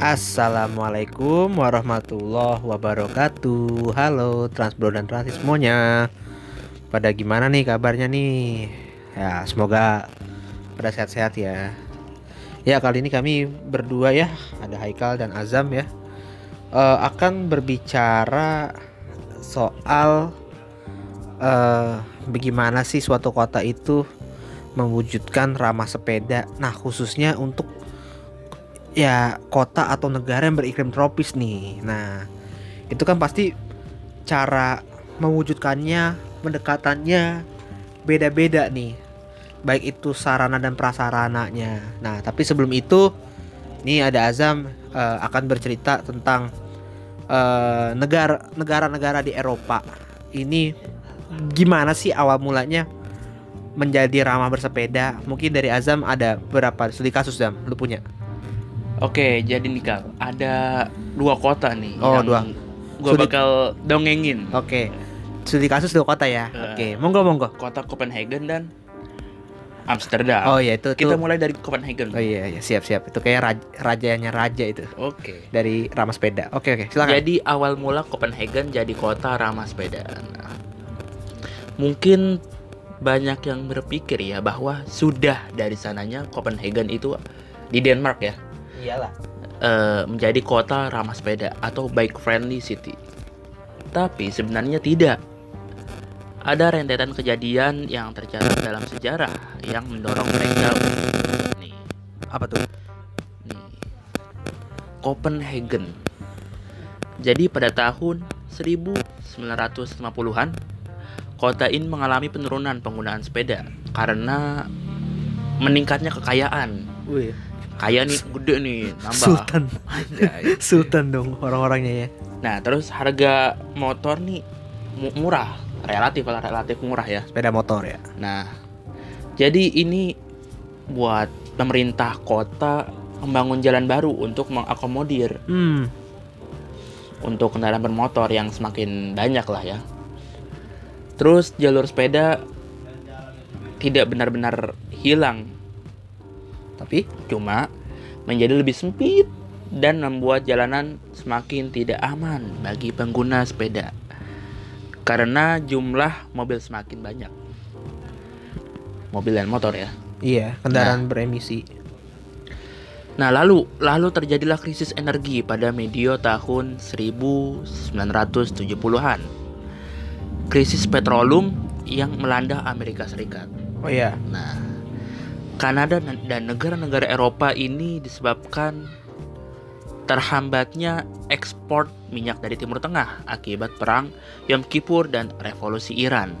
Assalamualaikum warahmatullahi wabarakatuh. Halo Transbro dan Transis semuanya. Pada gimana nih kabarnya nih? Ya semoga pada sehat-sehat ya. Ya kali ini kami berdua ya Ada Haikal dan Azam ya eh, Akan berbicara soal eh, Bagaimana sih suatu kota itu Mewujudkan ramah sepeda. Nah khususnya untuk ya kota atau negara yang beriklim tropis nih. Nah, itu kan pasti cara mewujudkannya, pendekatannya beda-beda nih. Baik itu sarana dan prasarananya. Nah, tapi sebelum itu nih ada Azam eh, akan bercerita tentang eh, negara negara-negara di Eropa. Ini gimana sih awal mulanya menjadi ramah bersepeda? Mungkin dari Azam ada berapa studi kasus Zam? Lu punya? Oke, jadi nih Kal, ada dua kota nih Oh, dua. Gue Sulit. bakal dongengin. Oke. Studi kasus dua kota ya. Eh. Oke, monggo monggo. Kota Copenhagen dan Amsterdam. Oh iya itu Kita tuh. mulai dari Copenhagen. Oh iya, iya siap siap. Itu kayak raj- rajanya raja itu Oke. dari ramah sepeda. Oke oke, silakan. Jadi awal mula Copenhagen jadi kota ramah sepeda. Nah, mungkin banyak yang berpikir ya bahwa sudah dari sananya Copenhagen itu di Denmark ya Iyalah. eh, menjadi kota ramah sepeda atau bike friendly city. Tapi sebenarnya tidak. Ada rentetan kejadian yang tercatat dalam sejarah yang mendorong mereka nih, Apa tuh? nih. Copenhagen. Jadi pada tahun 1950-an, kota ini mengalami penurunan penggunaan sepeda karena meningkatnya kekayaan. Wih, Kaya nih gede nih nambah. Sultan. Anjay. Sultan dong orang-orangnya ya. Nah, terus harga motor nih mu- murah, relatif lah relatif murah ya. Sepeda motor ya. Nah, jadi ini buat pemerintah kota membangun jalan baru untuk mengakomodir Hmm. untuk kendaraan bermotor yang semakin banyak lah ya. Terus jalur sepeda tidak benar-benar hilang, Tapi cuma menjadi lebih sempit dan membuat jalanan semakin tidak aman bagi pengguna sepeda. Karena jumlah mobil semakin banyak. Mobil dan motor ya. Iya, kendaraan beremisi. nah lalu lalu terjadilah krisis energi pada medio tahun 1970-an krisis petroleum yang melanda Amerika Serikat. Oh iya. Nah, Kanada dan- negara-negara Eropa ini disebabkan terhambatnya ekspor minyak dari Timur Tengah akibat perang Yom Kippur dan revolusi Iran.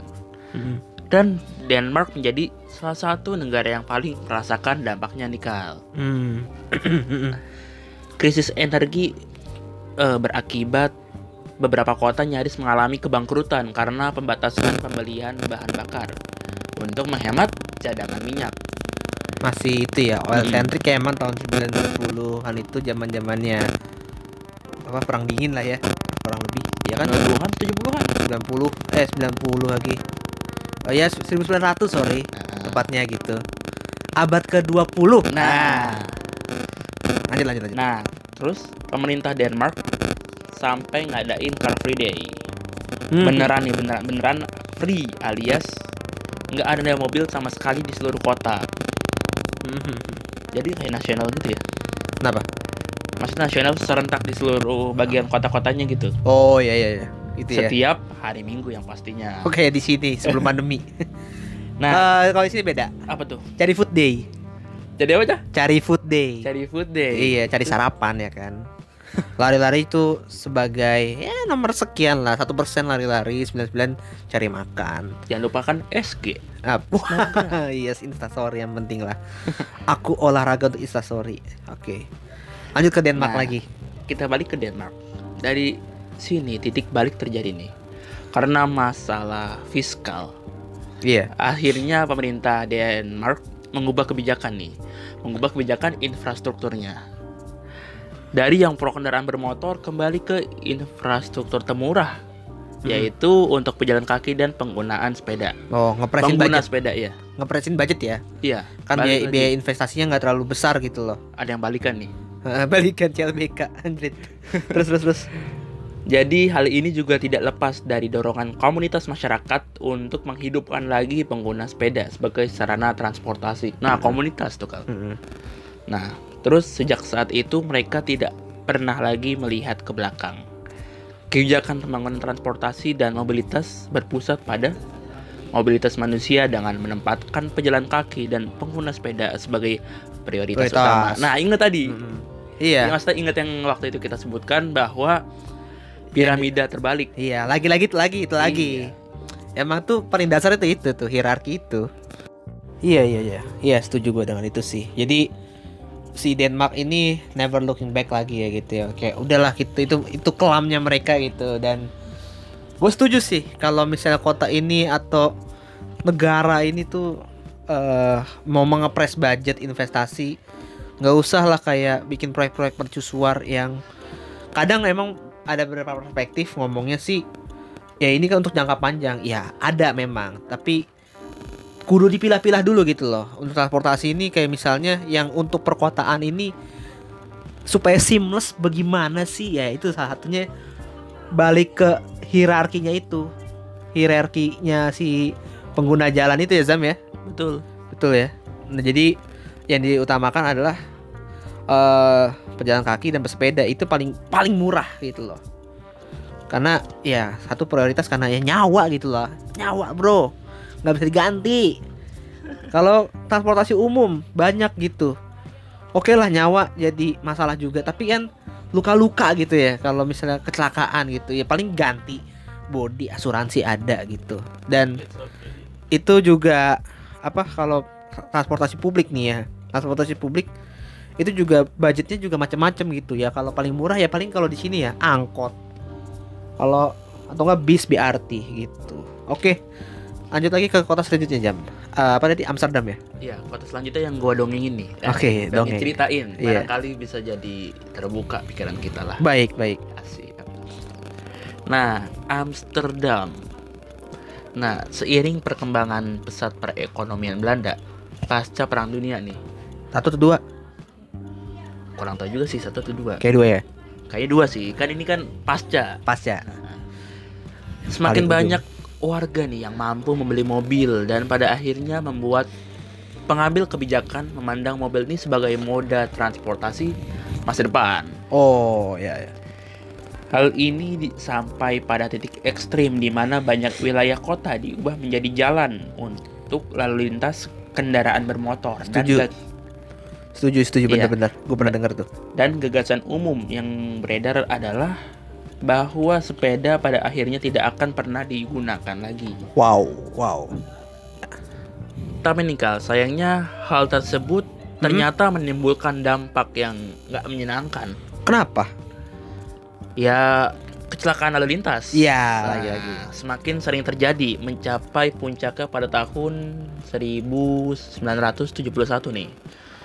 Hmm. Dan Denmark menjadi salah satu negara yang paling merasakan dampaknya nikal. Hmm. Krisis energi eh, berakibat beberapa kota nyaris mengalami kebangkrutan karena pembatasan pembelian bahan bakar untuk menghemat cadangan minyak. Masih itu ya, oil centric ya emang tahun 90-an itu zaman-zamannya apa perang dingin lah ya. Kurang lebih. Ya kan 90-an, 70-an. 90 eh 90 lagi. Oh ya 1900 sorry. Nah, tepatnya gitu abad ke-20 Nah, lanjut lanjut lanjut nah, terus pemerintah Denmark sampai ngadain Car Free Day. Hmm. Beneran nih, beneran beneran free alias nggak ada mobil sama sekali di seluruh kota. Jadi kayak nasional gitu ya. kenapa Maksudnya nasional serentak di seluruh bagian kota-kotanya gitu. oh iya iya iya itu ya Setiap hari Minggu yang pastinya. oke di sini sebelum pandemi Nah, Eh, kalau di sini beda apa tuh? cari food day Jadi apa cah? cari food day Cari food day. iya cari sarapan ya kan lari-lari itu sebagai ya nomor sekian lah satu persen lari-lari 99 cari makan Jangan lupakan SG. Ah, yes instastory yang penting lah aku olahraga untuk instastory oke lanjut ke Denmark Nah. lagi kita balik ke Denmark. Dari sini titik balik terjadi nih. Karena masalah fiskal. iya Akhirnya pemerintah Denmark mengubah kebijakan nih. Mengubah kebijakan infrastrukturnya. Dari yang pro kendaraan bermotor kembali ke infrastruktur temurah. Hmm. Yaitu untuk pejalan kaki dan penggunaan sepeda. oh ngepresin Pengguna budget sepeda ya. ngepresin budget ya Iya. kan biaya, biaya investasinya nggak terlalu besar gitu loh Ada yang balikan nih. Balikan CLBK anjrit. terus terus terus. Jadi hal ini juga tidak lepas dari dorongan komunitas masyarakat untuk menghidupkan lagi pengguna sepeda sebagai sarana transportasi. Nah, komunitas tuh kalau. Mm-mm. Nah, terus sejak saat itu mereka tidak pernah lagi melihat ke belakang. Kebijakan pembangunan transportasi dan mobilitas berpusat pada mobilitas manusia dengan menempatkan pejalan kaki dan pengguna sepeda sebagai prioritas, Prioritas. utama. Nah, ingat tadi. Ya, Iya. maksudnya ingat yang waktu itu kita sebutkan bahwa piramida terbalik. Iya, lagi-lagi itu lagi itu lagi. Emang tuh paling dasar itu itu tuh hierarki itu. Iya iya iya. Iya setuju gue dengan itu sih. Jadi si Denmark ini never looking back lagi ya gitu ya. Kayak udahlah gitu itu itu kelamnya mereka gitu. Dan gue setuju sih kalau misalnya kota ini atau negara ini tuh eh mau mengepres budget investasi nggak usah lah kayak bikin proyek-proyek mercusuar yang kadang emang ada beberapa perspektif ngomongnya sih ya ini kan untuk jangka panjang. Ya ada memang. Tapi kudu dipilah-pilah dulu gitu loh. Untuk transportasi ini kayak misalnya yang untuk perkotaan ini supaya seamless bagaimana sih? Ya itu salah satunya balik ke hierarkinya itu. Hierarkinya si pengguna jalan itu ya Zam ya? Betul. betul ya. Nah jadi yang diutamakan adalah eh pejalan kaki dan bersepeda itu paling paling murah gitu loh. Karena ya satu prioritas karena ya nyawa gitu loh. Nyawa bro nggak bisa diganti. Kalau transportasi umum banyak gitu. Oke lah nyawa jadi masalah juga. Tapi kan luka-luka gitu ya kalau misalnya kecelakaan gitu. Ya paling ganti body asuransi ada gitu. Dan itu juga apa kalau transportasi publik nih ya. Transportasi publik itu juga budgetnya juga macam-macam gitu ya. Kalau paling murah ya paling kalau di sini ya angkot. Kalau atau enggak bis BRT gitu. Oke lanjut lagi ke kota selanjutnya jam Eh, apa tadi Amsterdam ya Iya, kota selanjutnya yang gua dongengin nih. Oke, pengen dongeng. ceritain. Iya. Barangkali bisa jadi terbuka pikiran kita lah. baik baik Asik. Nah, Amsterdam. Nah, seiring perkembangan pesat perekonomian Belanda pasca Perang Dunia nih, satu atau dua kurang tahu juga sih satu atau dua. kayak dua ya Kayaknya dua sih, kan ini kan pasca. pas ya Semakin Paling banyak warga nih yang mampu membeli mobil dan pada akhirnya membuat pengambil kebijakan memandang mobil ini sebagai moda transportasi masa depan. oh ya, ya. Hal ini di- sampai pada titik ekstrim di mana banyak wilayah kota diubah menjadi jalan untuk lalu lintas kendaraan bermotor dan, Setuju. ga- setuju setuju Iya. bener-bener gue pernah dengar tuh dan gagasan umum yang beredar adalah bahwa sepeda pada akhirnya tidak akan pernah digunakan lagi. wow wow Tapi nih Kal, sayangnya hal tersebut ternyata menimbulkan dampak yang nggak menyenangkan. kenapa Ya kecelakaan lalu lintas. Iya, lagi-lagi. Semakin sering terjadi, mencapai puncaknya pada tahun 1971 nih.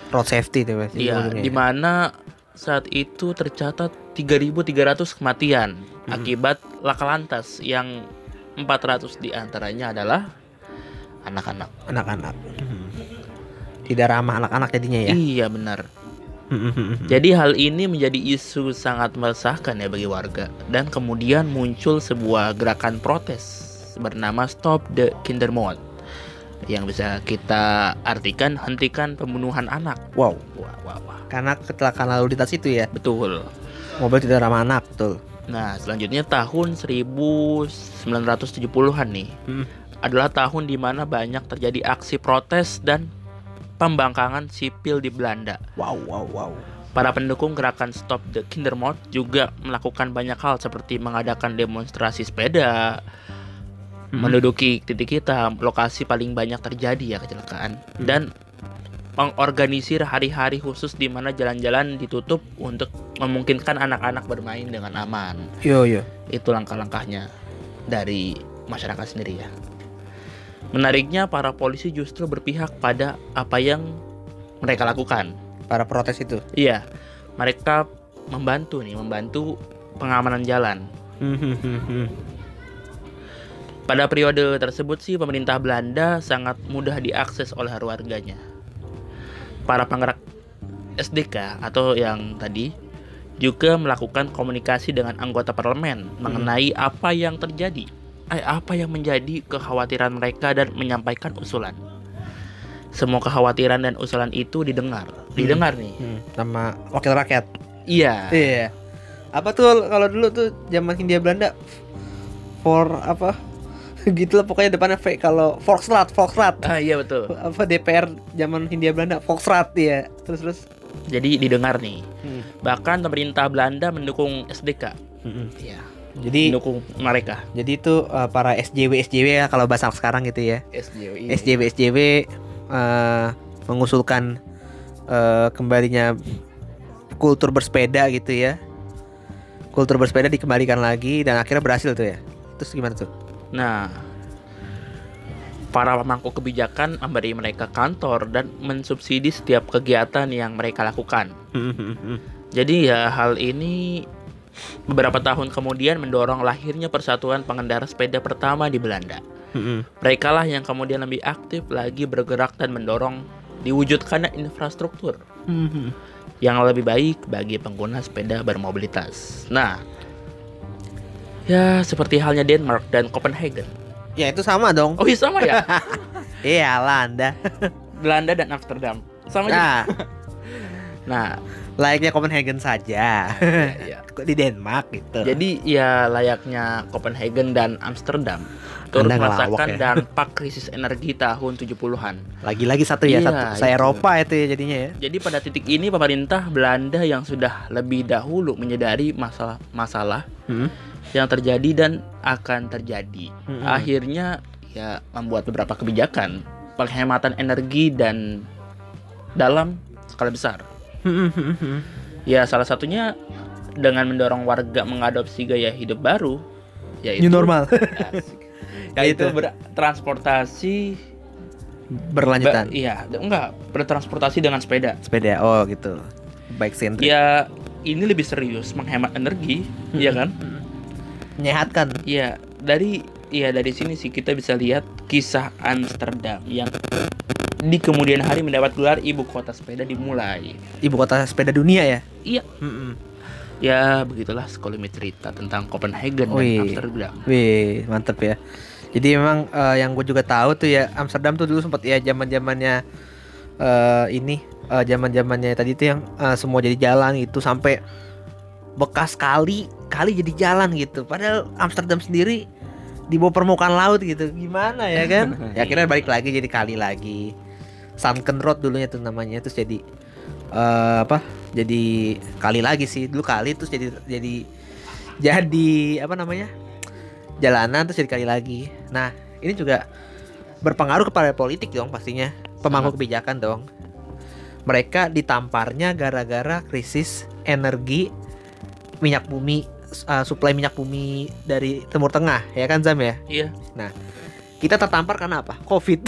road safety mas Iya, di mana saat itu tercatat 3.300 kematian Mhm. akibat laka lantas yang 400 di antaranya adalah anak-anak. anak-anak Hmm. tidak ramah anak-anak jadinya ya Iya benar. Hmm. Jadi hal ini menjadi isu sangat meresahkan ya bagi warga dan kemudian muncul sebuah gerakan protes bernama Stop the Kindermord yang bisa kita artikan hentikan pembunuhan anak. wow Wah, wah, wah. karena kecelakaan lalu lintas itu ya Betul. mobil tidak ramah anak betul Nah, selanjutnya tahun 1970-an nih Hmm. adalah tahun di mana banyak terjadi aksi protes dan pembangkangan sipil di Belanda. wow wow wow Para pendukung gerakan Stop the Kindermord juga melakukan banyak hal seperti mengadakan demonstrasi sepeda, Mhm. menduduki titik hitam, lokasi paling banyak terjadi ya kecelakaan, Hmm. dan mengorganisir hari-hari khusus di mana jalan-jalan ditutup untuk memungkinkan anak-anak bermain dengan aman. yo yo Itu langkah-langkahnya dari masyarakat sendiri ya. Menariknya para polisi justru berpihak pada apa yang mereka lakukan. para protes itu Iya, mereka membantu nih, membantu pengamanan jalan. Hmm, Pada periode tersebut sih pemerintah Belanda sangat mudah diakses oleh warganya. Para penggerak SDK atau yang tadi juga melakukan komunikasi dengan anggota parlemen mengenai apa yang terjadi, eh, apa yang menjadi kekhawatiran mereka dan menyampaikan usulan. Semua kekhawatiran dan usulan itu didengar, didengar nih. Hmm, sama wakil rakyat. Iya. Iya. Apa tuh kalau dulu tuh zaman Hindia Belanda for apa? gitu lah pokoknya depannya V kalau Volksraad, Volksraad. Ah iya betul. Apa DPR zaman Hindia Belanda Volksraad ya. Terus terus Jadi didengar nih. Hmm. Bahkan pemerintah Belanda mendukung SDK. Mm-mm. Iya. Jadi Mendukung mereka. jadi itu uh, para SJW SJW ya kalau bahasa sekarang gitu ya. SJW. SJW SJW uh, mengusulkan uh, kembalinya kultur bersepeda gitu ya. Kultur bersepeda dikembalikan lagi dan akhirnya berhasil tuh ya. Terus gimana tuh? Nah, para pemangku kebijakan memberi mereka kantor dan mensubsidi setiap kegiatan yang mereka lakukan. Jadi ya hal ini beberapa tahun kemudian mendorong lahirnya persatuan pengendara sepeda pertama di Belanda. Mereka lah yang kemudian lebih aktif lagi bergerak dan mendorong diwujudkannya infrastruktur yang lebih baik bagi pengguna sepeda bermobilitas. Nah, ya seperti halnya Denmark dan Copenhagen. ya itu sama dong. Oh iya sama ya, Iya lah Anda. Belanda dan Amsterdam. Sama juga. Nah, Nah, layaknya Copenhagen saja. ya. Kok di Denmark gitu. jadi ya layaknya Copenhagen dan Amsterdam turut Anda merasakan ya. dampak krisis energi tahun 70-an. lagi-lagi satu ya, Iya, satu se itu. Eropa itu ya jadinya ya. Jadi pada titik ini pemerintah Belanda yang sudah lebih dahulu menyadari masalah-masalah yang terjadi dan akan terjadi. Mm-mm. Akhirnya ya membuat beberapa kebijakan penghematan energi dan dalam skala besar. Ya salah satunya dengan mendorong warga mengadopsi gaya hidup baru yaitu New normal. Yaitu Itu. bertransportasi Berlanjutan. ba- iya enggak bertransportasi dengan sepeda Sepeda. Oh gitu. Bike centric. ya ini lebih serius menghemat energi ya kan Menyehatkan. Iya, dari ya dari sini sih kita bisa lihat kisah Amsterdam yang di kemudian hari mendapat gelar ibu kota sepeda dimulai. Ibu kota sepeda dunia ya. Iya, Mm-mm. ya begitulah sekelumit cerita tentang Copenhagen dan Wih. Amsterdam. Wih, mantep ya. Jadi memang eh, yang gue juga tahu tuh ya Amsterdam tuh dulu sempat ya zaman zamannya eh ini eh, zaman zamannya tadi tuh yang eh, semua jadi jalan itu sampai bekas kali kali jadi jalan gitu. Padahal Amsterdam sendiri di bawah permukaan laut gitu. Gimana ya kan? ya akhirnya balik lagi jadi kali lagi. Sunken Road dulunya tuh namanya terus jadi eh, apa? Jadi kali lagi sih. Dulu kali terus jadi jadi jadi apa namanya? jalanan terus jadi kali lagi. Nah, ini juga berpengaruh kepada politik dong pastinya. Pemangku kebijakan dong. Mereka ditamparnya gara-gara krisis energi minyak bumi uh, suplai minyak bumi dari Timur Tengah ya kan Zam ya? Iya, Kita tertampar karena apa? Covid.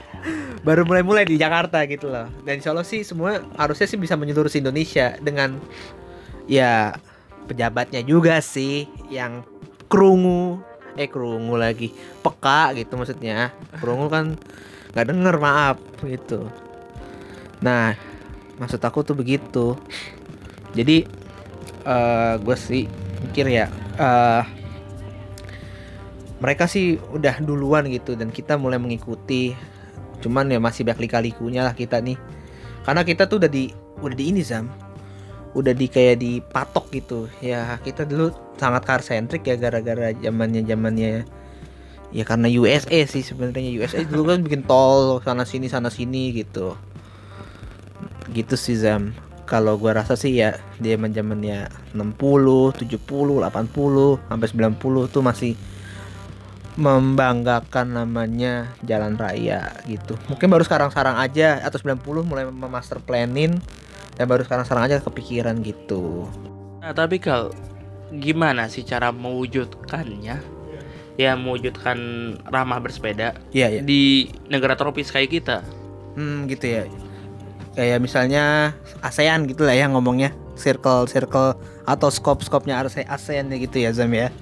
Baru mulai-mulai di Jakarta gitu loh. Dan insya Allah sih semua harusnya sih bisa menyeluruh Indonesia dengan ya pejabatnya juga sih yang kerungu eh kerungu lagi peka gitu maksudnya kerungu kan nggak denger maaf gitu nah maksud aku tuh begitu jadi eh gue sih mikir ya eh mereka sih udah duluan gitu dan kita mulai mengikuti. Cuman ya masih banyak lika-likunya lah kita nih. Karena kita tuh udah di udah di ini Zam. Udah di kayak dipatok gitu. Ya kita dulu sangat car centric ya gara-gara zamannya zamannya ya karena USA sih sebenarnya. USA dulu kan bikin tol sana sini sana sini gitu. Gitu sih Zam kalau gua rasa sih ya dia zaman zamannya 60 70 80 sampai 90 tuh masih membanggakan namanya jalan raya gitu mungkin baru sekarang-sekarang aja atau 90 mulai memaster planning dan baru sekarang-sekarang aja kepikiran gitu Nah, tapi kalau gimana sih cara mewujudkannya? Ya mewujudkan ramah bersepeda iya iya di negara tropis kayak kita. hmm gitu ya kayak misalnya ASEAN gitu lah ya ngomongnya circle circle atau scope skopnya ASEAN gitu ya Zam ya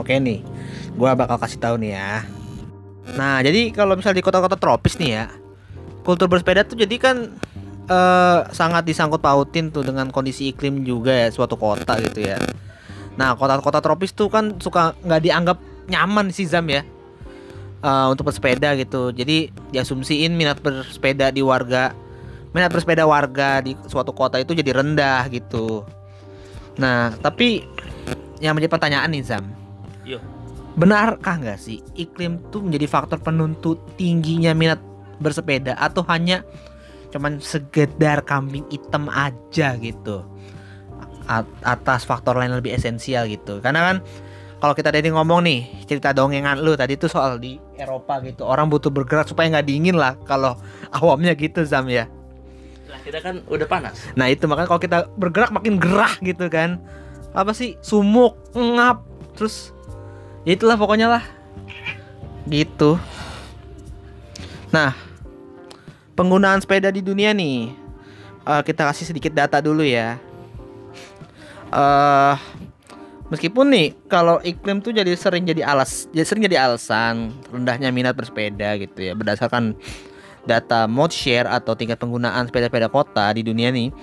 oke nih gua bakal kasih tahu nih ya nah jadi kalau misal di kota-kota tropis nih ya kultur bersepeda tuh jadi kan eh, sangat disangkut pautin tuh dengan kondisi iklim juga ya suatu kota gitu ya. Nah kota-kota tropis tuh kan suka nggak dianggap nyaman sih Zam ya eh, untuk bersepeda gitu. Jadi diasumsiin minat bersepeda di warga minat bersepeda warga di suatu kota itu jadi rendah gitu. Nah tapi yang menjadi pertanyaan nih Zam, Yo. benarkah nggak sih iklim tuh menjadi faktor penuntut tingginya minat bersepeda atau hanya cuman segedar kambing hitam aja gitu? A- atas faktor lain lebih esensial gitu. Karena kan kalau kita tadi ngomong nih cerita dongengan lu tadi tuh soal di Eropa gitu. Orang butuh bergerak supaya nggak dingin lah kalau awamnya gitu Zam ya Lah kita kan udah panas. Nah itu makanya kalau kita bergerak makin gerah gitu kan. Apa sih? Sumuk, ngap Terus ya itulah pokoknya lah. Gitu. Nah Penggunaan sepeda di dunia nih eh, Kita kasih sedikit data dulu ya. Eh Meskipun nih kalau iklim tuh jadi sering jadi alas, jadi sering jadi alasan rendahnya minat bersepeda gitu ya berdasarkan data share atau tingkat penggunaan sepeda-sepeda kota di dunia nih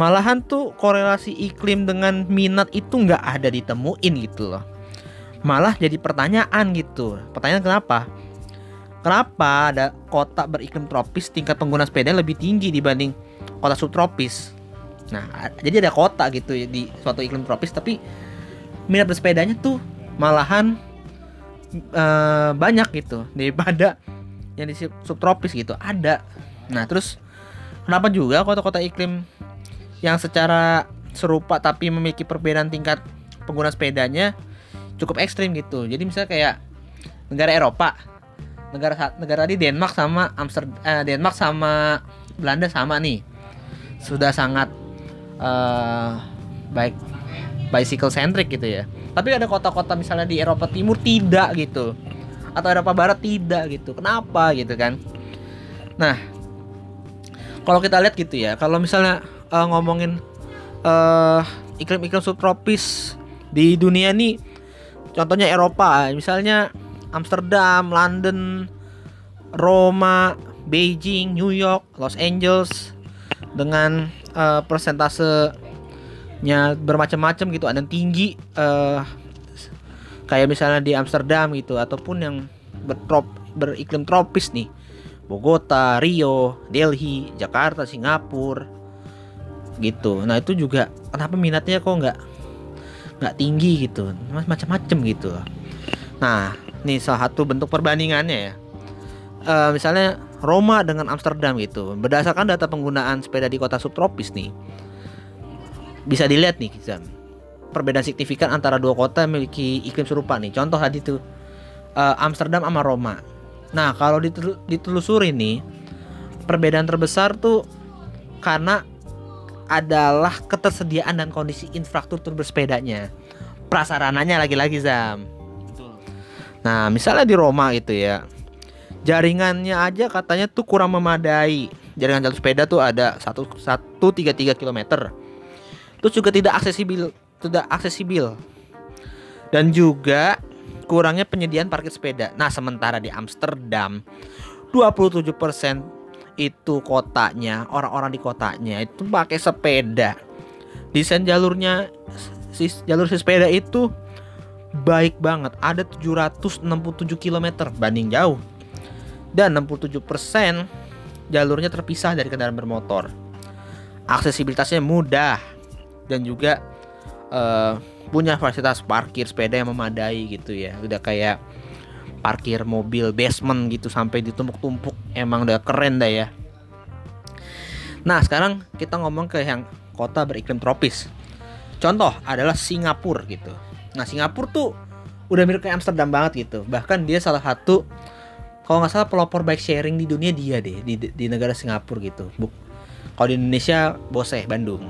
malahan tuh korelasi iklim dengan minat itu nggak ada ditemuin gitu loh. Malah jadi pertanyaan gitu. Pertanyaan kenapa? Kenapa ada kota beriklim tropis tingkat pengguna sepeda lebih tinggi dibanding kota subtropis? Nah jadi ada kota gitu ya di suatu iklim tropis tapi minat bersepedanya tuh malahan eh, banyak gitu daripada yang di sub- subtropis gitu ada. Nah terus kenapa juga kota-kota iklim yang secara serupa tapi memiliki perbedaan tingkat pengguna sepedanya cukup ekstrim gitu. Jadi misalnya kayak negara Eropa, negara negara di Denmark sama Amsterdam, Denmark sama Belanda sama nih, sudah sangat eh, baik bicycle centric gitu ya. Tapi ada kota-kota misalnya di Eropa Timur tidak gitu atau Eropa Barat tidak gitu. Kenapa gitu kan? Nah, kalau kita lihat gitu ya, kalau misalnya eh, ngomongin eh iklim-iklim subtropis di dunia nih, contohnya Eropa, misalnya Amsterdam, London, Roma, Beijing, New York, Los Angeles dengan eh, persentasenya bermacam-macam gitu, ada yang tinggi eh kayak misalnya di Amsterdam gitu ataupun yang bertrop beriklim tropis nih Bogota, Rio, Delhi, Jakarta, Singapura gitu. Nah itu juga kenapa minatnya kok nggak nggak tinggi gitu, macam-macam gitu. Nah nih salah satu bentuk perbandingannya ya. Eh, misalnya Roma dengan Amsterdam gitu, berdasarkan data penggunaan sepeda di kota subtropis nih, bisa dilihat nih perbedaan signifikan antara dua kota yang memiliki iklim serupa nih. Contoh tadi tuh eh, Amsterdam sama Roma. Nah, kalau ditelu- ditelusuri nih, perbedaan terbesar tuh karena adalah ketersediaan dan kondisi infrastruktur bersepedanya. Prasarananya lagi-lagi Zam. Betul. Nah, misalnya di Roma itu ya. Jaringannya aja katanya tuh kurang memadai. Jaringan jalur sepeda tuh ada 133 km. Terus juga tidak aksesibel, tidak aksesibel. Dan juga kurangnya penyediaan parkir sepeda. Nah, sementara di Amsterdam 27% itu kotanya, orang-orang di kotanya itu pakai sepeda. Desain jalurnya jalur si sepeda itu baik banget. Ada 767 km banding jauh. Dan 67% jalurnya terpisah dari kendaraan bermotor. Aksesibilitasnya mudah dan juga eh, punya fasilitas parkir sepeda yang memadai gitu ya. Udah kayak parkir mobil basement gitu sampai ditumpuk-tumpuk. Emang udah keren dah ya. Nah, sekarang kita ngomong ke yang kota beriklim tropis. Contoh adalah Singapura gitu. Nah, Singapura tuh udah mirip kayak Amsterdam banget gitu. Bahkan dia salah satu kalau nggak salah pelopor bike sharing di dunia dia deh di, di negara Singapura gitu. Kalau di Indonesia Bose Bandung.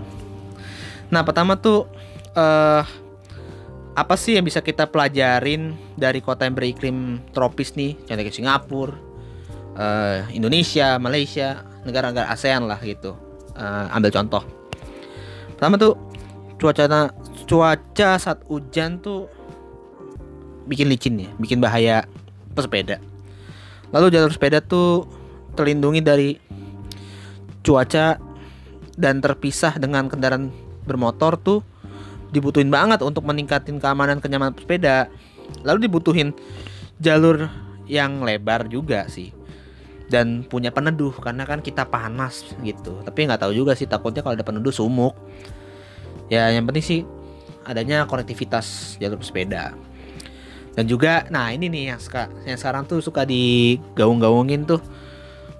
Nah, pertama tuh eh apa sih yang bisa kita pelajarin dari kota yang beriklim tropis nih? Contohnya kayak Singapura, eh, Indonesia, Malaysia, negara-negara ASEAN lah gitu. Eh, ambil contoh. Pertama tuh cuaca cuaca saat hujan tuh bikin licin ya, bikin bahaya pesepeda. Lalu jalur sepeda tuh terlindungi dari cuaca dan terpisah dengan kendaraan bermotor tuh dibutuhin banget untuk meningkatin keamanan kenyamanan sepeda. Lalu dibutuhin jalur yang lebar juga sih. Dan punya peneduh karena kan kita panas gitu. Tapi nggak tahu juga sih takutnya kalau ada peneduh sumuk. Ya yang penting sih adanya konektivitas jalur sepeda dan juga nah ini nih yang, seka, yang sekarang tuh suka digaung-gaungin tuh.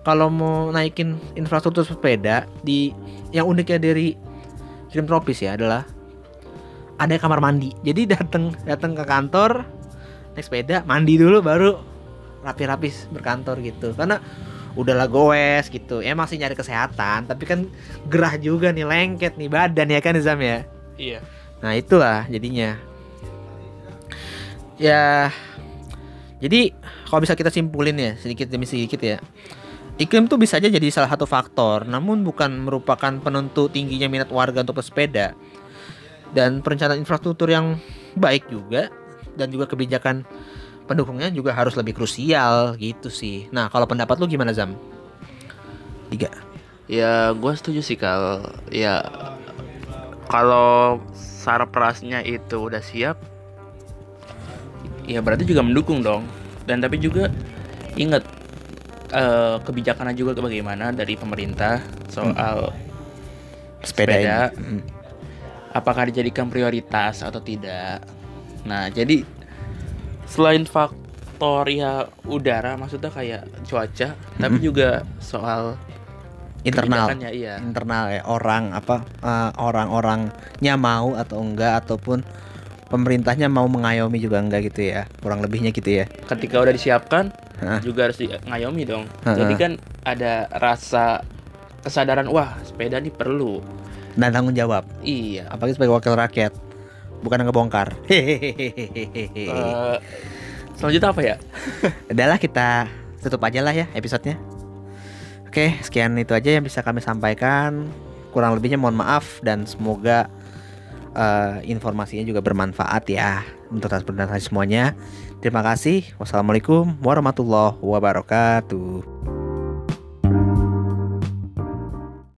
Kalau mau naikin infrastruktur sepeda di yang uniknya dari iklim tropis ya adalah ada kamar mandi. Jadi datang datang ke kantor naik sepeda mandi dulu baru rapi-rapi berkantor gitu. Karena udahlah goes gitu. Ya masih nyari kesehatan tapi kan gerah juga nih lengket nih badan ya kan Zam ya? Iya. Nah itulah jadinya. Ya jadi kalau bisa kita simpulin ya sedikit demi sedikit ya. Iklim tuh bisa aja jadi salah satu faktor namun bukan merupakan penentu tingginya minat warga untuk bersepeda dan perencanaan infrastruktur yang baik juga dan juga kebijakan pendukungnya juga harus lebih krusial gitu sih. Nah, kalau pendapat lu gimana Zam? Tiga. Ya, gue setuju sih kal. Ya, kalau sarprasnya itu udah siap, ya berarti juga mendukung dong. Dan tapi juga ingat uh, kebijakannya juga bagaimana dari pemerintah soal hmm. sepeda, sepeda hmm. Apakah dijadikan prioritas atau tidak. Nah, jadi selain faktor ya udara maksudnya kayak cuaca mm-hmm. tapi juga soal internal ya, iya. internal ya orang apa uh, orang-orangnya mau atau enggak ataupun pemerintahnya mau mengayomi juga enggak gitu ya kurang lebihnya gitu ya ketika udah disiapkan Hah? juga harus ngayomi dong Hah? jadi kan ada rasa kesadaran wah sepeda ini perlu dan tanggung jawab iya apalagi sebagai wakil rakyat bukan ngebongkar. Hehehe. Uh, selanjutnya apa ya? Adalah kita tutup aja lah ya episodenya. Oke, sekian itu aja yang bisa kami sampaikan. Kurang lebihnya mohon maaf dan semoga uh, informasinya juga bermanfaat ya untuk transportasi semuanya. Terima kasih. Wassalamualaikum warahmatullahi wabarakatuh.